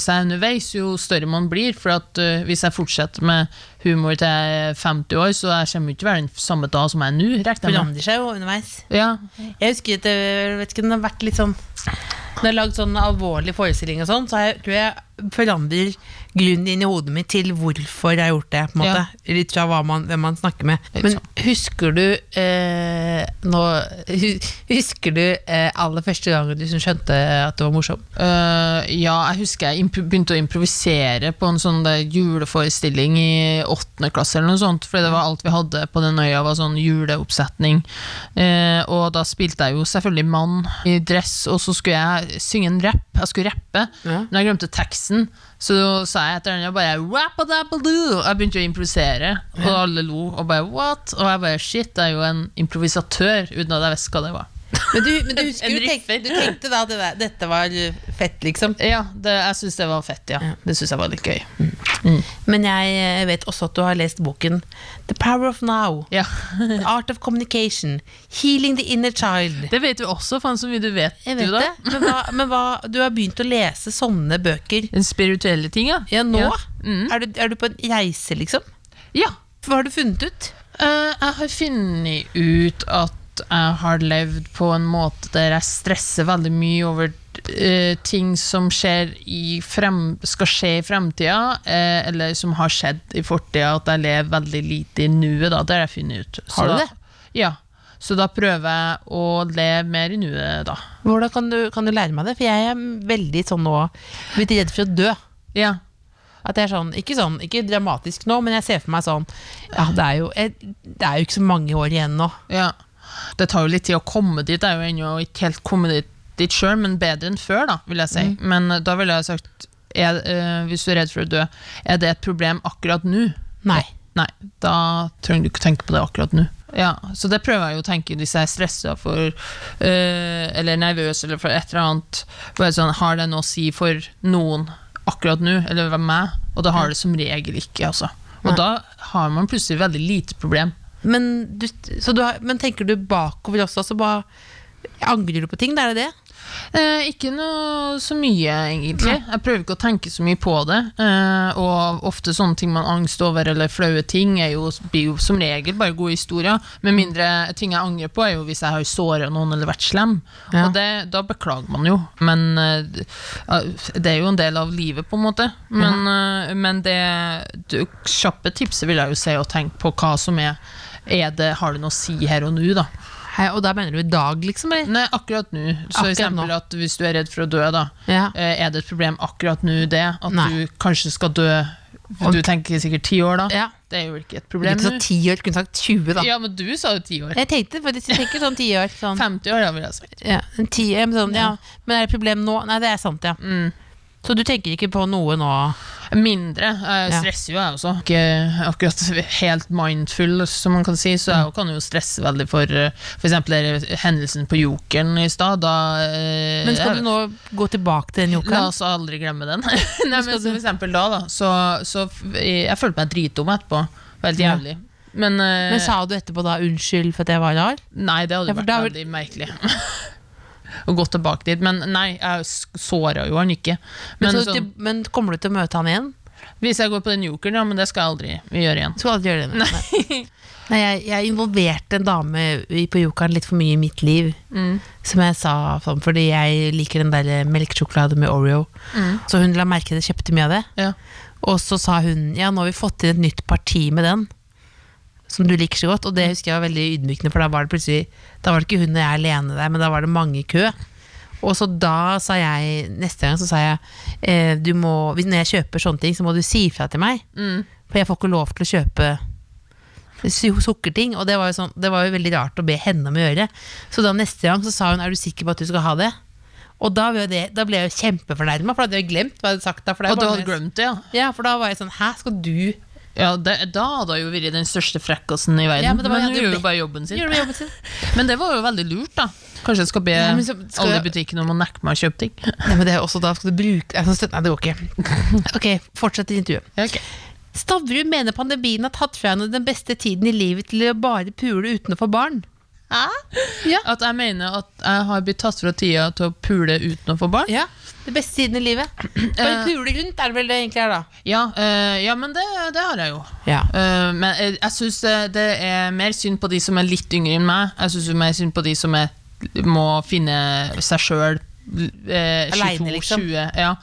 seg underveis jo større man blir. For at øh, hvis jeg fortsetter med humor til er 50 år, så jeg kommer ikke til å være den samme da som jeg er nå. Forandrer seg jo underveis. Ja. Jeg husker at det, jeg vet ikke, den har vært litt sånn Når jeg har lagd sånn alvorlig forestilling og sånn, så jeg, tror jeg forandrer grunnen inn i hodet mitt til hvorfor jeg har gjort det. på en måte Litt fra man, hvem man snakker med. Men husker du eh, nå, Husker du eh, aller første gangen du liksom skjønte at det var morsom? Uh, ja, jeg husker jeg begynte å improvisere på en sånn juleforestilling i åttende klasse, eller noe sånt, fordi det var alt vi hadde på den øya, var sånn juleoppsetning. Eh, og da spilte jeg jo selvfølgelig mann i dress, og så skulle jeg synge en rapp. Jeg skulle rappe, Ja. men jeg glemte teksten. Så sa jeg etter den og bare «Rap-a-dap-a-doo!» Jeg begynte å improvisere, og alle lo. Og bare what? Og jeg bare shit, jeg er jo en improvisatør, uten at jeg visste hva det var. Men du, men du husker du tenkte, du tenkte da at det dette var fett, liksom? Ja, det, jeg syns det var fett, ja. Det syns jeg var litt gøy. Men jeg eh, vet også at du har lest boken The Power of Now. Ja. Art of Communication. Healing the Inner Child. Det vet du også, faen så mye du vet. Jeg vet du, det. Men, hva, men hva, du har begynt å lese sånne bøker Den spirituelle ting, ja. ja, nå? Ja. Mm. Er, du, er du på en reise, liksom? ja. Hva har du funnet ut? Uh, jeg har funnet ut at jeg har levd på en måte der jeg stresser veldig mye over uh, ting som skjer i frem, skal skje i fremtida, uh, eller som har skjedd i fortida, at jeg lever veldig lite i nuet. da, Det har jeg funnet ut. Så Har du da- Ja. Så da prøver jeg å leve mer i nuet, da. Hvordan kan du, kan du lære meg det? For jeg er veldig sånn nå Blitt redd for å dø. Ja. At det er sånn, ikke sånn, ikke dramatisk nå, men jeg ser for meg sånn Ja, det er jo, det er jo ikke så mange år igjen nå. Ja. Det tar jo litt tid å komme dit. Jeg er jo ennå ikke helt kommet dit, dit sjøl, men bedre enn før, da, vil jeg si. Men eh, da ville jeg sagt er, eh, Hvis du er redd for å dø, er det et problem akkurat nå? Nei. Nei, da trenger du ikke tenke på det akkurat nå. Ja, Så det prøver jeg jo å tenke hvis jeg er stressa for eh, Eller nervøs eller for et eller annet. Bare sånn, Har det noe å si for noen akkurat nå, eller meg? Og det har det som regel ikke, altså. Og da har man plutselig veldig lite problem. Men, du, så du har, men tenker du bakover også? Altså bare, angrer du på ting? Er det det? Eh, ikke noe så mye, egentlig. Jeg prøver ikke å tenke så mye på det. Eh, og ofte sånne ting man angst over, eller flaue ting, jo, blir jo som regel bare gode historier. Med mindre ting jeg angrer på, er jo hvis jeg har såra noen eller vært slem. Ja. Og det, da beklager man jo. Men eh, det er jo en del av livet, på en måte. Men, eh, men det, det kjappe tipset vil jeg jo si å tenke på hva som er det, Har det noe å si her og nå, da? Hei, og da mener du i dag, liksom? Eller? Nei, akkurat nå. Så Akkurat eksempel nå. at hvis du er redd for å dø, da. Ja. Eh, Er det et problem akkurat nå, det? At Nei. du kanskje skal dø Du tenker sikkert ti år, da? ja. Det er jo ikke et Du problem kunne nå. sagt ti år, du kunne sagt 20, da. Ja, men du sa jo ti år. Jeg tenkte faktisk, jeg tenker sånn ti år. Sånn. 50 år, da, vil jeg si. Ja, en ti, ja, men sånn, ja. Men er det et problem nå? Nei, det er sant, ja. Mm. Så du tenker ikke på noe nå? Mindre. Jeg stresser jo, jeg også. Ikke akkurat (laughs) helt mindful, som man kan si, så jeg kan jo stresse veldig for f.eks. hendelsen på Jokeren i stad. Da eh, Men skal du nå gå tilbake til den Jokeren? La oss aldri glemme den. (laughs) Nei, men for eksempel da, da så, så jeg følte meg dritdum etterpå. Veldig Ja. jævlig. Men, eh, Men sa du etterpå da unnskyld for at jeg var rar? Nei, det hadde Ja, vært veldig merkelig. (laughs) Å gå tilbake dit. Men nei, jeg såra jo han ikke. Men, Men så, sånn, men kommer du til å møte han igjen? hvis jeg går på den jokeren, ja, men det skal jeg aldri gjøre igjen. Skal aldri gjøre det. Nei. Nei, (laughs) jeg, jeg involverte en dame på jokeren litt for mye i mitt liv. Mm. Som jeg sa, sånn, fordi jeg liker den der melkesjokolade med Oreo. Så hun la merke til det, kjøpte mye av det. Ja. Og så sa hun ja, nå har vi fått inn et nytt parti med den. Som du liker så godt. Og det husker jeg var veldig ydmykende, for da var det plutselig Da var det ikke hun og jeg alene der, men da var det mange i kø. Og så da sa jeg Neste gang så sa jeg eh, du må, Når jeg kjøper sånne ting, så må du si ifra til meg. Mm. For jeg får ikke lov til å kjøpe sukkerting. Og det var, jo sånn, det var jo veldig rart å be henne om å gjøre. Så da neste gang så sa hun er du sikker på at du skal ha det. Og da ble, det, da ble jeg jo kjempefornærma, for da hadde jeg glemt hva jeg hadde sagt. Da, for er Og du hadde glemt det, ja? ja, for da var jeg sånn Hæ, skal du ja det, da hadde hun vært den største frekkasen i verden. Ja, men men var- hun det gjorde jo bare jobben sin. jobben sin? (laughs) Men det var jo veldig lurt, da. Kanskje jeg skal be Ja, så skal alle i butikken om å nekte meg å kjøpe ting. (laughs) Nei, men det er også da skal du bruke Nei, det går ikke. (laughs) Ok, fortsett intervjuet. Okay. Stavrum mener pandemien har tatt fra henne den beste tiden i livet til å bare pule uten å få barn. Ja. At jeg mener at jeg har blitt tatt fra tida til å pule uten å få barn? Ja, Det beste tiden i livet. (clears throat) Bare pule rundt er det vel det egentlig er, da. Ja, eh, ja men det, det har jeg jo. Ja. Uh, men jeg, jeg syns det, er mer synd på de som er litt yngre enn meg. Jeg syns mer synd på de som er, må finne seg sjøl. Eh, 22, Alene, liksom. Ja.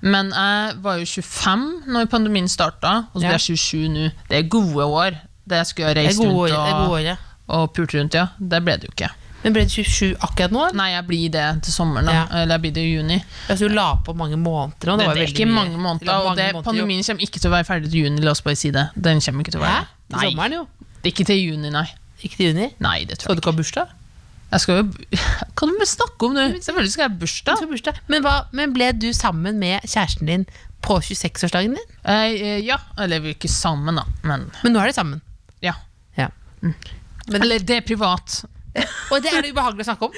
Men jeg var jo 25 når pandemien starta, og så blir jeg 27 nå. Det er gode år. Det skulle jeg skulle ha reist rundt år, og, året. og pult rundt, ja. Det ble det jo ikke. Men ble du 27 akkurat nå? Nei, jeg blir det til sommeren. Ja. Eller jeg blir det i juni. Altså, du la på mange måneder nå. Det, var det veldig ikke mye. mange måneder, La og mange det, måneder, pandemien kommer ikke til å være ferdig til juni. La oss bare si det. Den kommer ikke til å være Hæ? Til sommeren, jo. Det ikke til juni, nei. Ikke til juni. Nei, det tror du jeg ikke ikke. ha bursdag? Jeg skal jo Kan (laughs) du snakke om det? Selvfølgelig skal jeg ha bursdag. skal bursdag. Men, hva, men ble du sammen med kjæresten din på 26-årsdagen din? Eh, eh, ja. Eller vi er ikke sammen, da. Men Men nå er de sammen. ja. Ja. Eller det er privat. (laughs) Og det er det ubehagelig å snakke om.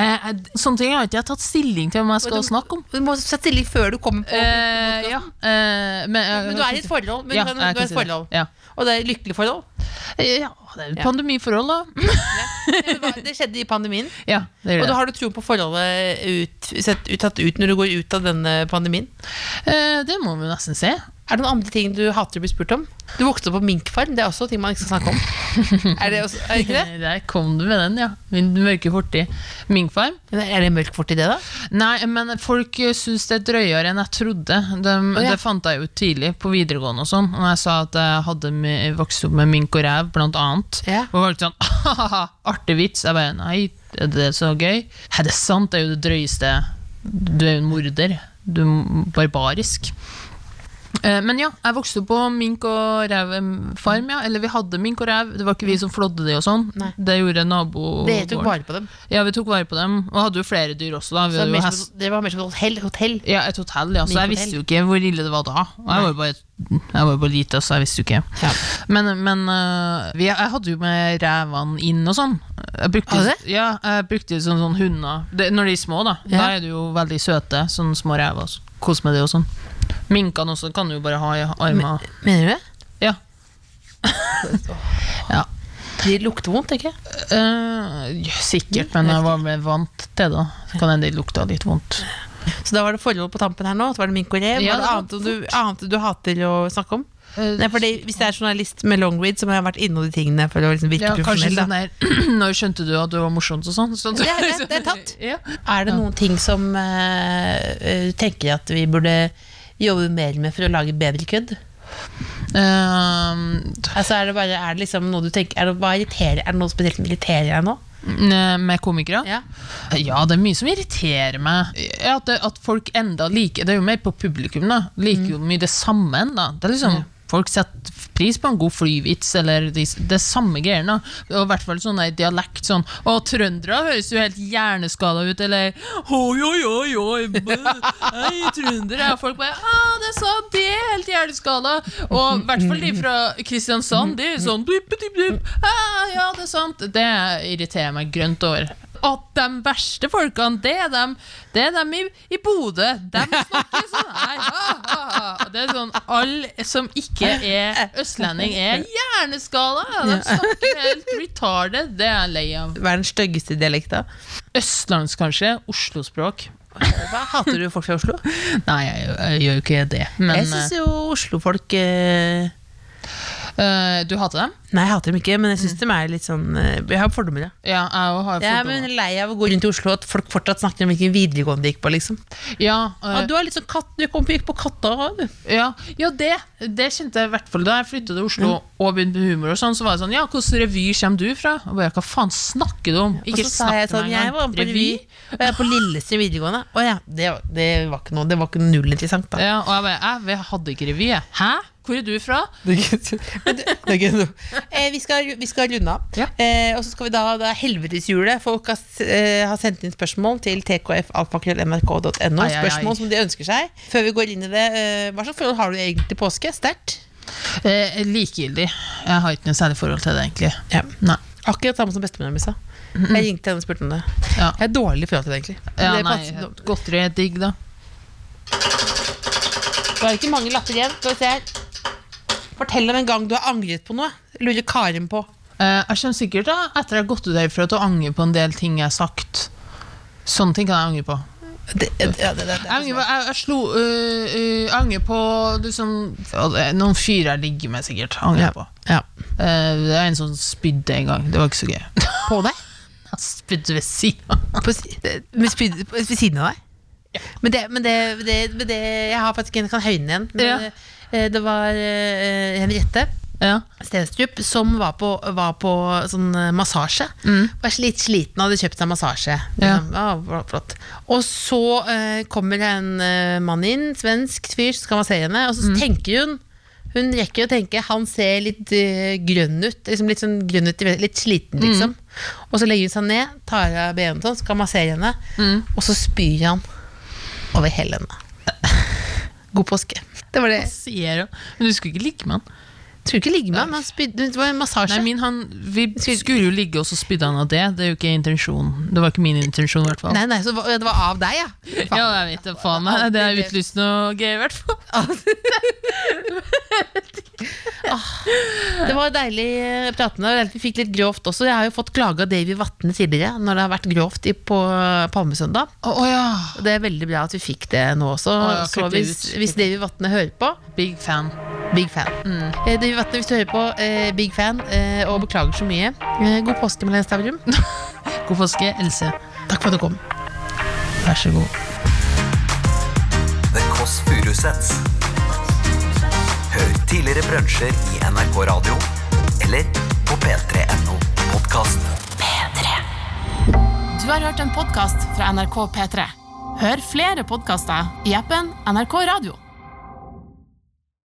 Eh, sånne ting har ikke jeg tatt stilling til om jeg skal du- snakke om. Du må sette stilling før du kommer på Eh, ja, eh, men, eh, Men du er i et forhold. Men Ja, du, kan, du er et si det. forhold. Ja. Og det er et lykkelig forhold. Eh, ja, det er et pandemiforhold, da. (laughs) Det Det skjedde i pandemien. Ja, det gjør Og da har du tro på forholdet ut, sett, ut, tatt ut når du går ut av denne pandemien? Eh, det må vi nesten se. Er det noen andre ting du hater å bli spurt om? Du vokste opp på minkfarm, det er også ting man ikke skal snakke om. (laughs) er, det også, er det ikke det? Der kom du med den, ja. Min mørke fortid. Minkfarm? Er det mørk fortid, det, da? Nei, men folk syns det er drøyere enn jeg trodde. De, ja. Det fant jeg ut tidlig på videregående og sånn. Og jeg sa at jeg hadde vokst opp med mink og rev, blant annet. Ja. Og folk sånn (laughs) ha artig vits. Jeg bare nei, er det så gøy? Er det sant? Det er jo det drøyeste. Du er jo en morder. Du er barbarisk. Eh, Men ja, jeg vokste på mink og rev-farm, ja. Eller vi hadde mink og rev. Det var ikke vi som flådde de og sånn. Nei. Det gjorde nabo. Dere tok vare på dem. Ja, vi tok vare på dem. Og hadde jo flere dyr også, da. Vi Så det, hadde var jo mer som, det var mer som et hotell. hotell. Ja, et hotell, ja. Så jeg visste jo ikke hvor ille det var da. Og jeg var jo bare, jeg var bare lite, så jeg visste jo ikke. Ja. Men, men øh, vi, jeg hadde jo med revene inn og sånn. Jeg brukte, det? ja, jeg brukte sånn, sånn hunder. Det, når de er små, da. Ja. Da er de jo veldig søte. Sånne små rever. så Kos med det og sånn. Minkene også kan du jo bare ha i armene. Mener du det? Ja. (laughs) ja. De lukter vondt, ikke? Uh, sikkert, men jeg var vant til det. Så kan hende de lukta litt vondt. Så da var det forhold på tampen her nå? Så var det mink og rev? Ja, var det det annet, du, annet du hater å snakke om? Nei, fordi Hvis jeg er journalist med long read, så må jeg ha vært innom de tingene for å liksom virke Ja, profesjonell. sånn (clears throat) Når skjønte du at du var morsomt og sånn? Så Det er- det det er tatt. (laughs) Ja. Er det noen ting som eh, eh, du tenker at vi burde jobbe mer med for å lage bedre kødd? Ehm, Altså Er det bare, er det liksom noe du tenker Er det, hva irriterer, er det noe spesielt som irriterer deg nå? med komikere? Ja. Ja, det er mye som irriterer meg. At, det, at folk enda liker Det er jo mer på publikum, da. Liker jo mye det samme ennå. Det er liksom Folk setter pris på en god flyvits, eller de, det samme greiene. Og i hvert fall sånn dialekt sånn Å, trøndere høres jo helt hjerneskada ut, eller Oi, oi, oi, oi, hei, trøndere. Og folk bare Å, det er sant, er helt hjerneskada. Og i hvert fall de fra Kristiansand, de er sånn. Ah, Ja, det er sant. Det irriterer meg grønt over. At de verste folkene, det er dem, det er dem i, i Bodø. De snakker sånn her. Ha, ha, ha. Det er sånn Alle som ikke er østlending, er hjerneskada. De snakker helt retarded. Det er jeg lei av. Hva er den styggeste dialekta? Østlands, kanskje. Oslo-språk. Hva Hater du folk fra Oslo? Nei, jeg, jeg gjør jo ikke det. Men jeg syns jo Oslo-folk eh, eh, du hater dem? Nei, jeg hater dem ikke, men jeg syns de er litt sånn eh, Jeg har fordommer, ja. Ja, jeg har fordommer. Jeg er lei av å gå rundt i Oslo at folk fortsatt snakker om hvilken videregående de gikk på. liksom Ja, uh, ja, Du er litt sånn katt, du kom, gikk på Katta du. Ja, ja det, det kjente jeg i hvert fall da jeg flyttet til Oslo og begynte med humor. og sånn, Så var det sånn, ja, Hvilken revy kommer du fra? Og bare, Hva faen snakker du om? Ikke så sa jeg snakk til sånn, jeg var på revy, og jeg er på Lillestrøm videregående. Å ja, det, det var ikke noe Det var ikke null interessant, da. Ja, og jeg bare, jeg hadde ikke revy. jeg. Hæ? Hvor er du fra? Men det- det er ikke noe. Eh, vi, skal, vi skal runde av. Ja. Eh, og så skal vi da Det er helveteshjulet. Folk har, eh, har sendt inn spørsmål til tkfalfakrøll.nrk.no. Spørsmål ai, som de ønsker seg. Før vi går inn i det, eh, hva slags forhold har du egentlig til påske? Sterkt? Eh, likegyldig. Jeg har ikke noe særlig forhold til det, egentlig. Ja. Nei. Akkurat samme som bestemora mi sa. Jeg ringte henne og spurte om det. Ja. Jeg er dårlig forhold til det, egentlig. Ja, det nei, Godteri er digg, da. Det er ikke mange latter igjen. Skal vi se her. Fortell om en gang du har angret på noe. Lurer Karin på. Eh, jeg kommer sikkert da, etter jeg har gått ut herfra til å angre på en del ting jeg har sagt. Sånne ting kan jeg angre på. Det, det, det, det, Jeg angrer på, jeg, jeg slo, øh, øh, angrer på liksom, ja, Noen fyrer jeg ligger med, sikkert. Angrer ja. på. Ja. Eh, det er en som spydde en gang. Det var ikke så gøy. På deg? (laughs) Han spydde ved siden av ved siden av deg? Men, det, men, det, det, men det Jeg har faktisk en kan høyne igjen. Men Ja. Det, eh, var eh, Henriette Ja. Stenstrup som var på, var på sånn massasje. massasje. Var litt sliten og hadde kjøpt seg massasje. Ja. Ja. Og så eh, kommer en eh, mann inn, svensk fyr, som skal massere henne, og så tenker hun hun rekker å tenke han ser litt uh, grønn ut. Liksom litt sånn grønn ut, litt sliten, liksom. Og så legger hun seg ned, tar av benet sånn, skal massere henne, og så spyr han over hele henne. (laughs) God påske. Det var det. Sier hun? Men du skulle ikke ligge med han. Skulle ikke ligge med ham, Det var en massasje. Nei, min han, Vi skulle jo ligge, og så spydde han av det. Det er jo ikke intensjonen. Det var ikke min intensjon, i hvert fall. Nei, nei, så det var av deg, ja. (laughs) Ja, jeg vet da faen. meg. det er utlyst noe gøy, i hvert fall. (laughs) Det var deilig eh, pratende. Vi fikk litt grovt også. Jeg har jo fått klage av Davy Vatne tidligere når det har vært grovt på Palmesøndag. Å ja. Det er veldig bra at vi fikk det nå også. Oh, ja, så det hvis, hvis Davy Vatne hører på, Big fan. Big fan. Eh, Davy Vatne, hvis du hører på, eh, big fan, eh, og beklager så mye. Eh, god påske, Malene Stavrum. (laughs) God påske, Else. Takk for at du kom. Vær så god. The Kåss Furuseths. Hør tidligere brunsjer i NRK Radio eller på p3.no podkast. Du har hørt en podkast fra NRK P3. Hør flere podkaster i appen NRK Radio.